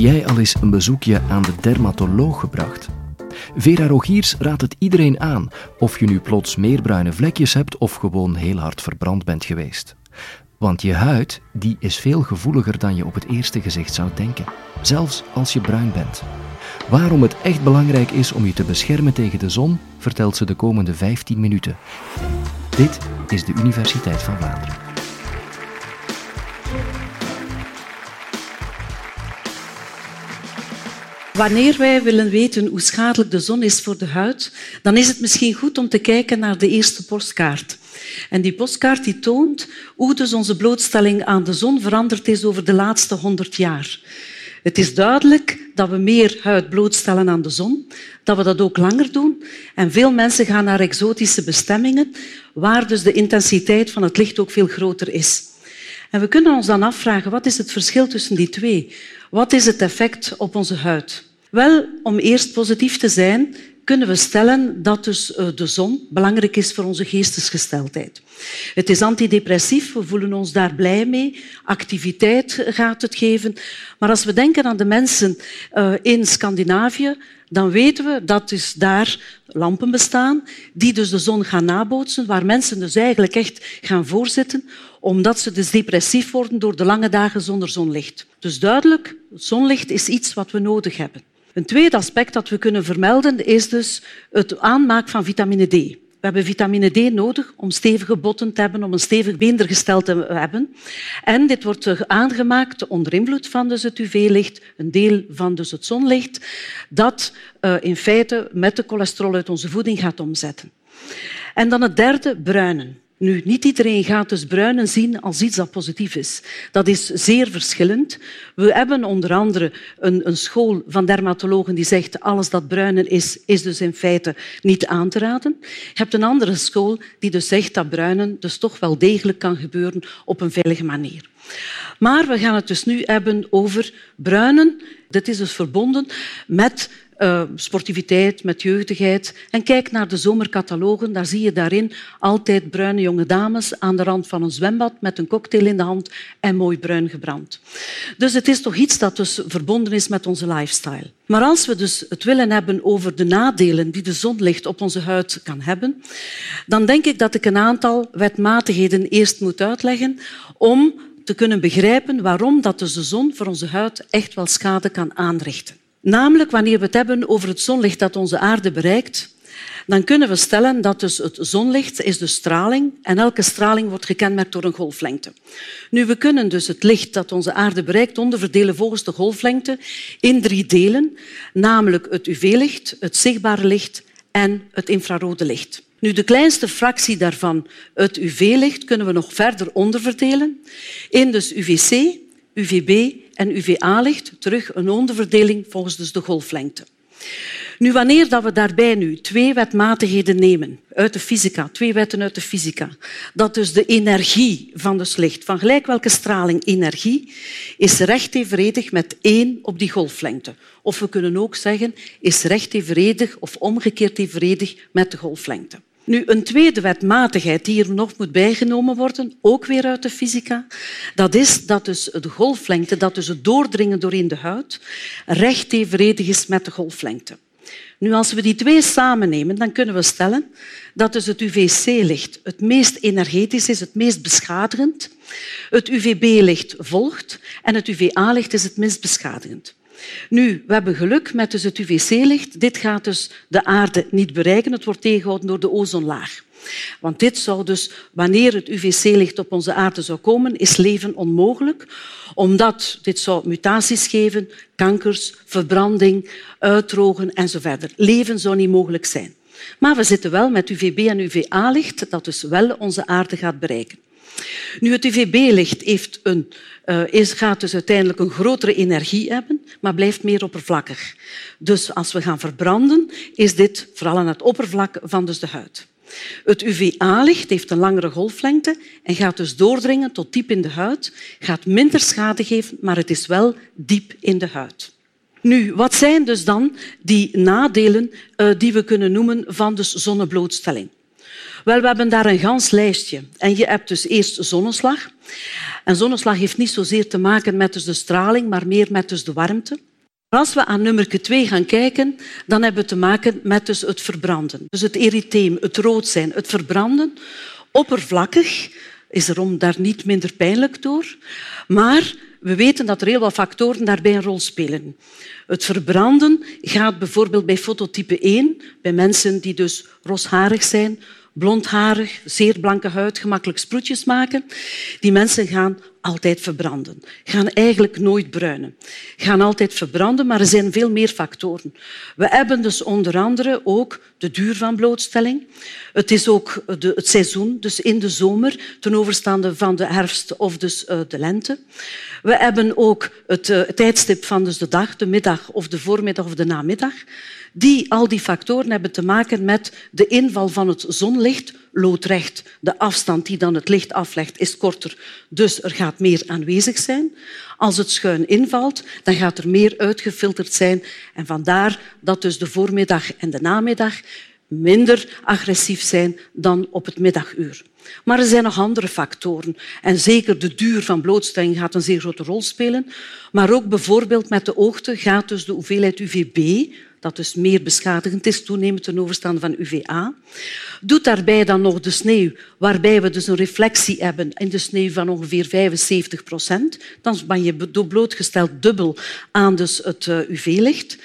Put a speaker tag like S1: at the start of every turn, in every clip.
S1: jij al eens een bezoekje aan de dermatoloog gebracht? Vera Rogiers raadt het iedereen aan, of je nu plots meer bruine vlekjes hebt of gewoon heel hard verbrand bent geweest. Want je huid die is veel gevoeliger dan je op het eerste gezicht zou denken, zelfs als je bruin bent. Waarom het echt belangrijk is om je te beschermen tegen de zon, vertelt ze de komende 15 minuten. Dit is de Universiteit van Vlaanderen.
S2: Wanneer wij willen weten hoe schadelijk de zon is voor de huid, dan is het misschien goed om te kijken naar de eerste postkaart. En die postkaart die toont hoe dus onze blootstelling aan de zon veranderd is over de laatste honderd jaar. Het is duidelijk dat we meer huid blootstellen aan de zon, dat we dat ook langer doen. En veel mensen gaan naar exotische bestemmingen, waar dus de intensiteit van het licht ook veel groter is. En we kunnen ons dan afvragen, wat is het verschil tussen die twee? Wat is het effect op onze huid? Wel, om eerst positief te zijn, kunnen we stellen dat dus eh, de zon belangrijk is voor onze geestesgesteldheid. Het is antidepressief, we voelen ons daar blij mee. Activiteit gaat het geven. Maar als we denken aan de mensen eh, in Scandinavië, dan weten we dat dus daar lampen bestaan die dus de zon gaan nabootsen, waar mensen dus eigenlijk echt gaan voorzitten, omdat ze dus depressief worden door de lange dagen zonder zonlicht. Dus duidelijk, zonlicht is iets wat we nodig hebben. Een tweede aspect dat we kunnen vermelden is dus het aanmaak van vitamine D. We hebben vitamine D nodig om stevige botten te hebben, om een stevig beendergestel te hebben. En dit wordt aangemaakt onder invloed van dus het UV-licht, een deel van dus het zonlicht, dat uh, in feite met de cholesterol uit onze voeding gaat omzetten. En dan het derde, bruinen. Nu, niet iedereen gaat dus bruinen zien als iets dat positief is. Dat is zeer verschillend. We hebben onder andere een, een school van dermatologen die zegt alles dat bruinen is, is dus in feite niet aan te raden. Je hebt een andere school die dus zegt dat bruinen dus toch wel degelijk kan gebeuren op een veilige manier. Maar we gaan het dus nu hebben over bruinen. Dit is dus verbonden met uh, sportiviteit, met jeugdigheid. En kijk naar de zomercatalogen, daar zie je daarin altijd bruine jonge dames aan de rand van een zwembad met een cocktail in de hand en mooi bruin gebrand. Dus het is toch iets dat dus verbonden is met onze lifestyle. Maar als we dus het willen hebben over de nadelen die de zonlicht op onze huid kan hebben, dan denk ik dat ik een aantal wetmatigheden eerst moet uitleggen om te kunnen begrijpen waarom dat dus de zon voor onze huid echt wel schade kan aanrichten. Namelijk, wanneer we het hebben over het zonlicht dat onze aarde bereikt, dan kunnen we stellen dat dus het zonlicht is de straling en elke straling wordt gekenmerkt door een golflengte. Nu, we kunnen dus het licht dat onze aarde bereikt onderverdelen volgens de golflengte in drie delen, namelijk het UV-licht, het zichtbare licht en het infrarode licht. Nu, de kleinste fractie daarvan, het UV-licht, kunnen we nog verder onderverdelen in dus UVC, UVB en UVA-licht, terug een onderverdeling volgens dus de golflengte. Nu, wanneer dat we daarbij nu twee wetmatigheden nemen uit de fysica, twee wetten uit de fysica, dat dus de energie van het licht, van gelijk welke straling energie, is recht evenredig met één op die golflengte. Of we kunnen ook zeggen, is recht evenredig of omgekeerd evenredig met de golflengte. Nu, een tweede wetmatigheid die er nog moet bijgenomen worden, ook weer uit de fysica, dat is dat dus de golflengte, dat dus het doordringen doorheen de huid, recht evenredig is met de golflengte. Nu, als we die twee samen nemen, dan kunnen we stellen dat dus het UVC-licht het meest energetisch is, het meest beschadigend. Het UVB-licht volgt en het UVA-licht is het minst beschadigend. Nu, we hebben geluk met dus het UVC-licht. Dit gaat dus de aarde niet bereiken. Het wordt tegengehouden door de ozonlaag. Want dit zou dus, wanneer het UVC-licht op onze aarde zou komen, is leven onmogelijk, omdat dit zou mutaties geven, kankers, verbranding, uitdrogen en zo verder. Leven zou niet mogelijk zijn. Maar we zitten wel met UVB en UVA-licht, dat dus wel onze aarde gaat bereiken. Nu, het UVB-licht heeft een, is, gaat dus uiteindelijk een grotere energie hebben, maar blijft meer oppervlakkig. Dus als we gaan verbranden, is dit vooral aan het oppervlak van dus de huid. Het UVA-licht heeft een langere golflengte en gaat dus doordringen tot diep in de huid, gaat minder schade geven, maar het is wel diep in de huid. Nu, wat zijn dus dan die nadelen uh, die we kunnen noemen van dus zonneblootstelling? Wel, we hebben daar een gans lijstje. En je hebt dus eerst zonneslag. En zonneslag heeft niet zozeer te maken met dus de straling, maar meer met dus de warmte. Als we aan nummer 2 gaan kijken, dan hebben we te maken met dus het verbranden. Dus het erytheem, het rood zijn, het verbranden. Oppervlakkig is erom daar niet minder pijnlijk door. Maar we weten dat er heel wat factoren daarbij een rol spelen. Het verbranden gaat bijvoorbeeld bij fototype 1, bij mensen die dus rosharig zijn, blondharig, zeer blanke huid, gemakkelijk sproetjes maken. Die mensen gaan altijd verbranden. Gaan eigenlijk nooit bruinen. Gaan altijd verbranden, maar er zijn veel meer factoren. We hebben dus onder andere ook de duur van blootstelling. Het is ook de, het seizoen, dus in de zomer, ten overstaande van de herfst of dus uh, de lente. We hebben ook het, uh, het tijdstip van dus de dag, de middag of de voormiddag of de namiddag. Die, al die factoren hebben te maken met de inval van het zonlicht loodrecht. De afstand die dan het licht aflegt is korter, dus er gaat meer aanwezig zijn. Als het schuin invalt, dan gaat er meer uitgefilterd zijn. En vandaar dat dus de voormiddag en de namiddag minder agressief zijn dan op het middaguur. Maar er zijn nog andere factoren. En zeker de duur van blootstelling gaat een zeer grote rol spelen. Maar ook bijvoorbeeld met de oogte gaat dus de hoeveelheid UVB, dat dus meer beschadigend is, toenemend ten overstaan van UVA. Doet daarbij dan nog de sneeuw, waarbij we dus een reflectie hebben in de sneeuw van ongeveer 75 procent. Dan ben je blootgesteld dubbel aan dus het eh, UV-licht.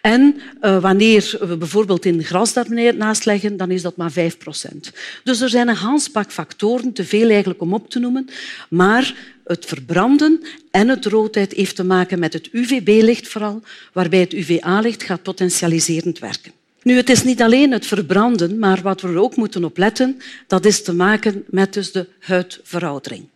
S2: En uh, wanneer we bijvoorbeeld in gras daarnaast leggen, dan is dat maar 5 procent. Dus er zijn een handpak factoren, te veel eigenlijk om op te noemen. Maar het verbranden en het roodheid heeft te maken met het UVB-licht vooral, waarbij het UVA-licht gaat potentialiserend werken. Nu, het is niet alleen het verbranden, maar wat we er ook moeten op letten, dat is te maken met dus de huidveroudering.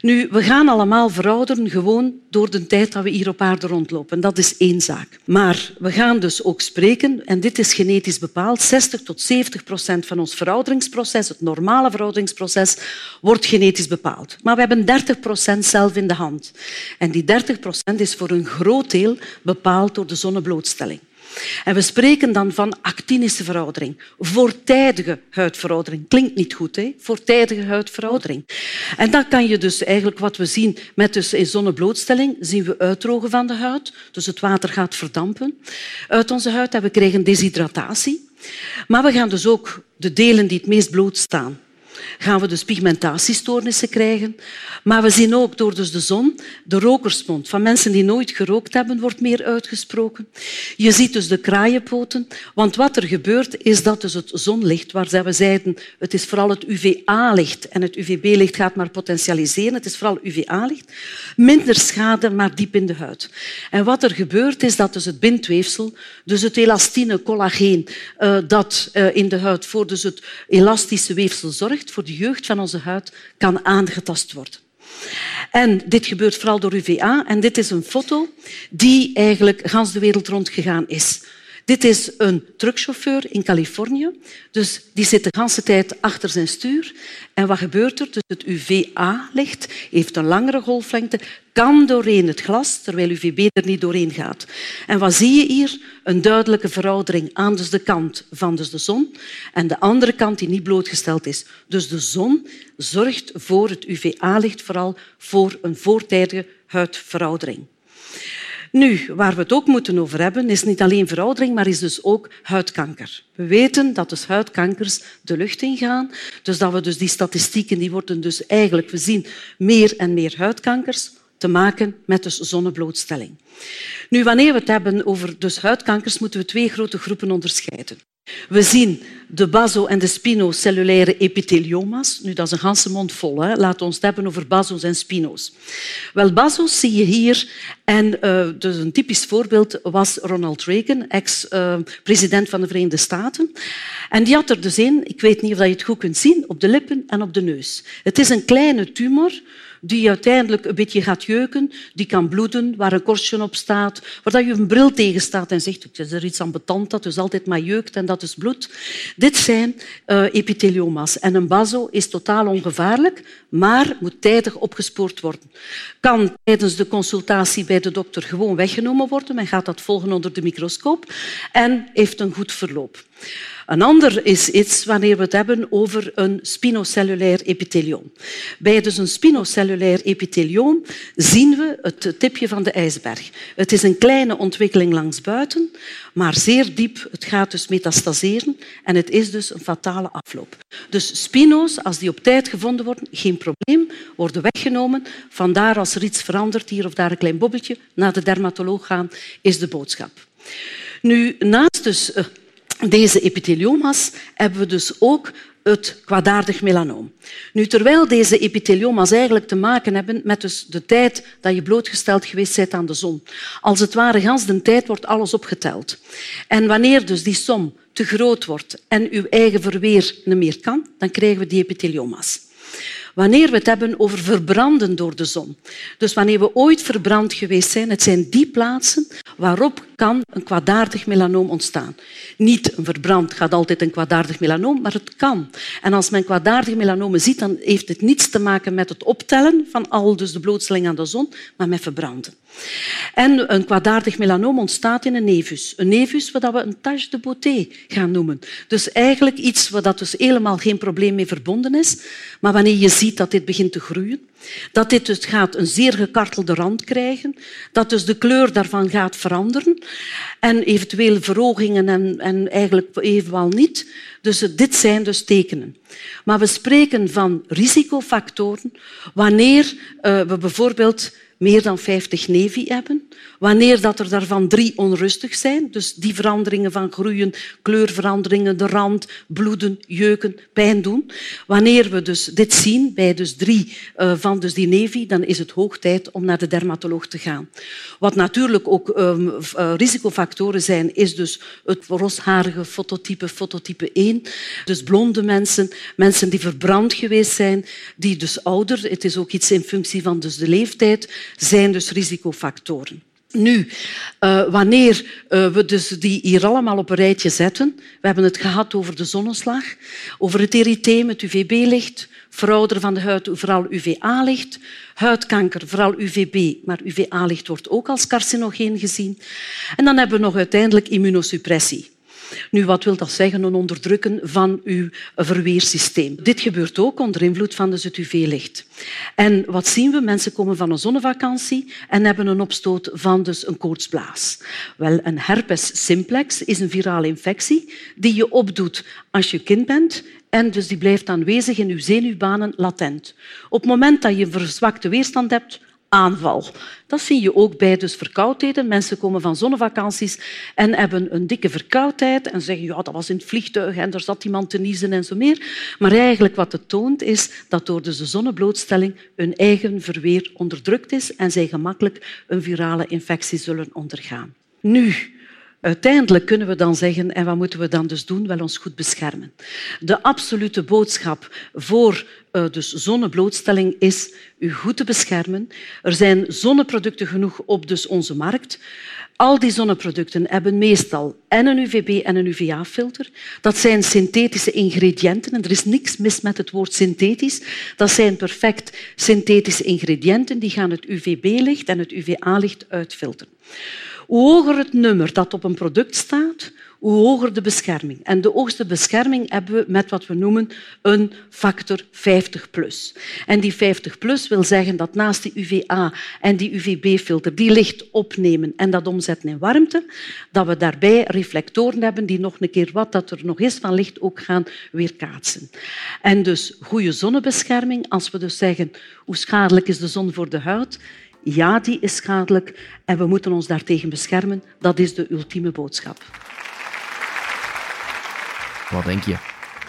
S2: Nu, we gaan allemaal verouderen gewoon door de tijd dat we hier op aarde rondlopen. Dat is één zaak. Maar we gaan dus ook spreken, en dit is genetisch bepaald, 60 tot 70 procent van ons verouderingsproces, het normale verouderingsproces, wordt genetisch bepaald. Maar we hebben 30 procent zelf in de hand. En die 30 procent is voor een groot deel bepaald door de zonneblootstelling. En we spreken dan van actinische veroudering, voortijdige huidveroudering. Klinkt niet goed, hè? voortijdige huidveroudering. En dat kan je dus eigenlijk wat we zien met dus in zonneblootstelling, zien we uitdrogen van de huid. Dus het water gaat verdampen uit onze huid en we krijgen deshydratatie. Maar we gaan dus ook de delen die het meest bloot staan, gaan we dus pigmentatiestoornissen krijgen. Maar we zien ook door dus de zon, de rokersmond van mensen die nooit gerookt hebben, wordt meer uitgesproken. Je ziet dus de kraaienpoten. Want wat er gebeurt, is dat dus het zonlicht, waar we zeiden, het is vooral het UVA-licht en het UVB-licht gaat maar potentialiseren, het is vooral UVA-licht, minder schade, maar diep in de huid. En wat er gebeurt, is dat dus het bindweefsel, dus het elastine, collageen, uh, dat uh, in de huid voor dus het elastische weefsel zorgt, voor de jeugd van onze huid kan aangetast worden. En dit gebeurt vooral door UVA. En dit is een foto die eigenlijk gans de wereld rondgegaan is. Dit is een truckchauffeur in Californië. Dus die zit de hele tijd achter zijn stuur. En wat gebeurt er? Dus het UVA-licht heeft een langere golflengte, kan doorheen het glas, terwijl UVB er niet doorheen gaat. En wat zie je hier? Een duidelijke veroudering aan dus de kant van dus de zon en de andere kant die niet blootgesteld is. Dus de zon zorgt voor het UVA-licht vooral voor een voortijdige huidveroudering. Nu, waar we het ook moeten over hebben, is niet alleen veroudering, maar is dus ook huidkanker. We weten dat dus huidkankers de lucht ingaan. Dus dat we dus die statistieken die worden dus eigenlijk, we zien meer en meer huidkankers te maken met dus zonneblootstelling. Nu, wanneer we het hebben over dus huidkankers, moeten we twee grote groepen onderscheiden. We zien de baso- en de spinocellulaire epithelioma's. Nu, dat is een ganse mond vol. Hè. Laten we het hebben over baso's en spino's. Wel, baso's zie je hier. En uh, dus een typisch voorbeeld was Ronald Reagan, ex-president van de Verenigde Staten. En die had er dus in, ik weet niet of je het goed kunt zien, op de lippen en op de neus. Het is een kleine tumor die uiteindelijk een beetje gaat jeuken, die kan bloeden, waar een korstje op staat, waar je een bril tegen staat en zegt, is er iets aan betand dat dus altijd maar jeukt en dat is bloed. Dit zijn uh, epithelioma's. En een baso is totaal ongevaarlijk, maar moet tijdig opgespoord worden. Kan tijdens de consultatie bij de dokter gewoon weggenomen worden. Men gaat dat volgen onder de microscoop en heeft een goed verloop. Een ander is iets wanneer we het hebben over een spinocellulair epithelioom. Bij dus een spinocellulair epithelioom zien we het tipje van de ijsberg. Het is een kleine ontwikkeling langs buiten, maar zeer diep. Het gaat dus metastaseren en het is dus een fatale afloop. Dus spino's, als die op tijd gevonden worden, geen probleem, worden weggenomen. Vandaar als er iets verandert, hier of daar een klein bobbeltje, naar de dermatoloog gaan, is de boodschap. Nu, naast dus eh, deze epithelioma's hebben we dus ook het kwaadaardig melanoom. Nu, terwijl deze epithelioma's eigenlijk te maken hebben met dus de tijd dat je blootgesteld geweest bent aan de zon. Als het ware, gans de tijd wordt alles opgeteld. En wanneer dus die som te groot wordt en uw eigen verweer niet meer kan, dan krijgen we die epithelioma's. Wanneer we het hebben over verbranden door de zon. Dus wanneer we ooit verbrand geweest zijn, het zijn die plaatsen waarop kan een kwaadaardig melanoom ontstaan. Niet een verbrand gaat altijd een kwaadaardig melanoom, maar het kan. En als men kwaadaardige melanomen ziet, dan heeft het niets te maken met het optellen van al dus de blootstelling aan de zon, maar met verbranden. En een kwaadaardig melanoom ontstaat in een nevus. Een nevus wat we een tache de beauté gaan noemen. Dus eigenlijk iets waar dus helemaal geen probleem mee verbonden is. Maar wanneer je ziet dat dit begint te groeien, dat dit dus gaat een zeer gekartelde rand krijgen, dat dus de kleur daarvan gaat veranderen en eventueel verhogingen en, en eigenlijk evenwel niet. Dus dit zijn dus tekenen. Maar we spreken van risicofactoren wanneer uh, we bijvoorbeeld meer dan 50 nevi hebben. Wanneer dat er daarvan drie onrustig zijn, dus die veranderingen van groeien, kleurveranderingen, de rand, bloeden, jeuken, pijn doen. Wanneer we dus dit zien bij dus drie uh, van dus die nevi, dan is het hoog tijd om naar de dermatoloog te gaan. Wat natuurlijk ook um, uh, risicofactoren zijn, is dus het rosharige fototype, fototype 1. Dus blonde mensen, mensen die verbrand geweest zijn, die dus ouder, het is ook iets in functie van dus de leeftijd, zijn dus risicofactoren. Nu, uh, wanneer uh, we dus die hier allemaal op een rijtje zetten, we hebben het gehad over de zonneslag, over het erytheem, het UVB-licht, verouderen van de huid, vooral UVA-licht, huidkanker, vooral UVB, maar UVA-licht wordt ook als carcinogeen gezien. En dan hebben we nog uiteindelijk immunosuppressie. Nu, wat wil dat zeggen? Een onderdrukken van uw verweersysteem. Dit gebeurt ook onder invloed van dus het UV-licht. En wat zien we? Mensen komen van een zonnevakantie en hebben een opstoot van dus een koortsblaas. Wel, een herpes simplex is een virale infectie die je opdoet als je kind bent en dus die blijft aanwezig in uw zenuwbanen latent. Op het moment dat je een verzwakte weerstand hebt, aanval. Dat zie je ook bij dus verkoudheden. Mensen komen van zonnevakanties en hebben een dikke verkoudheid en zeggen ja, dat was in het vliegtuig en er zat iemand te niezen en zo meer. Maar eigenlijk wat het toont is dat door dus de zonneblootstelling hun eigen verweer onderdrukt is en zij gemakkelijk een virale infectie zullen ondergaan. Nu, Uiteindelijk kunnen we dan zeggen, en wat moeten we dan dus doen? Wel ons goed beschermen. De absolute boodschap voor uh, dus zonneblootstelling is u goed te beschermen. Er zijn zonneproducten genoeg op dus onze markt. Al die zonneproducten hebben meestal en een UVB en een UVA-filter. Dat zijn synthetische ingrediënten en er is niks mis met het woord synthetisch. Dat zijn perfect synthetische ingrediënten die gaan het UVB-licht en het UVA-licht uitfilteren. Hoe hoger het nummer dat op een product staat, hoe hoger de bescherming. En de hoogste bescherming hebben we met wat we noemen een factor 50 plus. En die 50 plus wil zeggen dat naast die UVA en die UVB-filter die licht opnemen en dat omzetten in warmte, dat we daarbij reflectoren hebben die nog een keer wat dat er nog is van licht ook gaan weerkaatsen. En dus goede zonnebescherming, als we dus zeggen hoe schadelijk is de zon voor de huid, ja, die is schadelijk en we moeten ons daartegen beschermen. Dat is de ultieme boodschap.
S1: Wat denk je?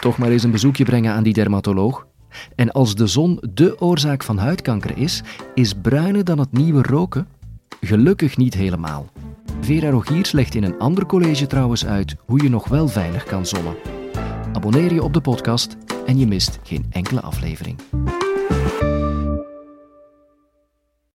S1: Toch maar eens een bezoekje brengen aan die dermatoloog? En als de zon de oorzaak van huidkanker is, is bruiner dan het nieuwe roken? Gelukkig niet helemaal. Vera Rogiers legt in een ander college trouwens uit hoe je nog wel veilig kan zonnen. Abonneer je op de podcast en je mist geen enkele aflevering.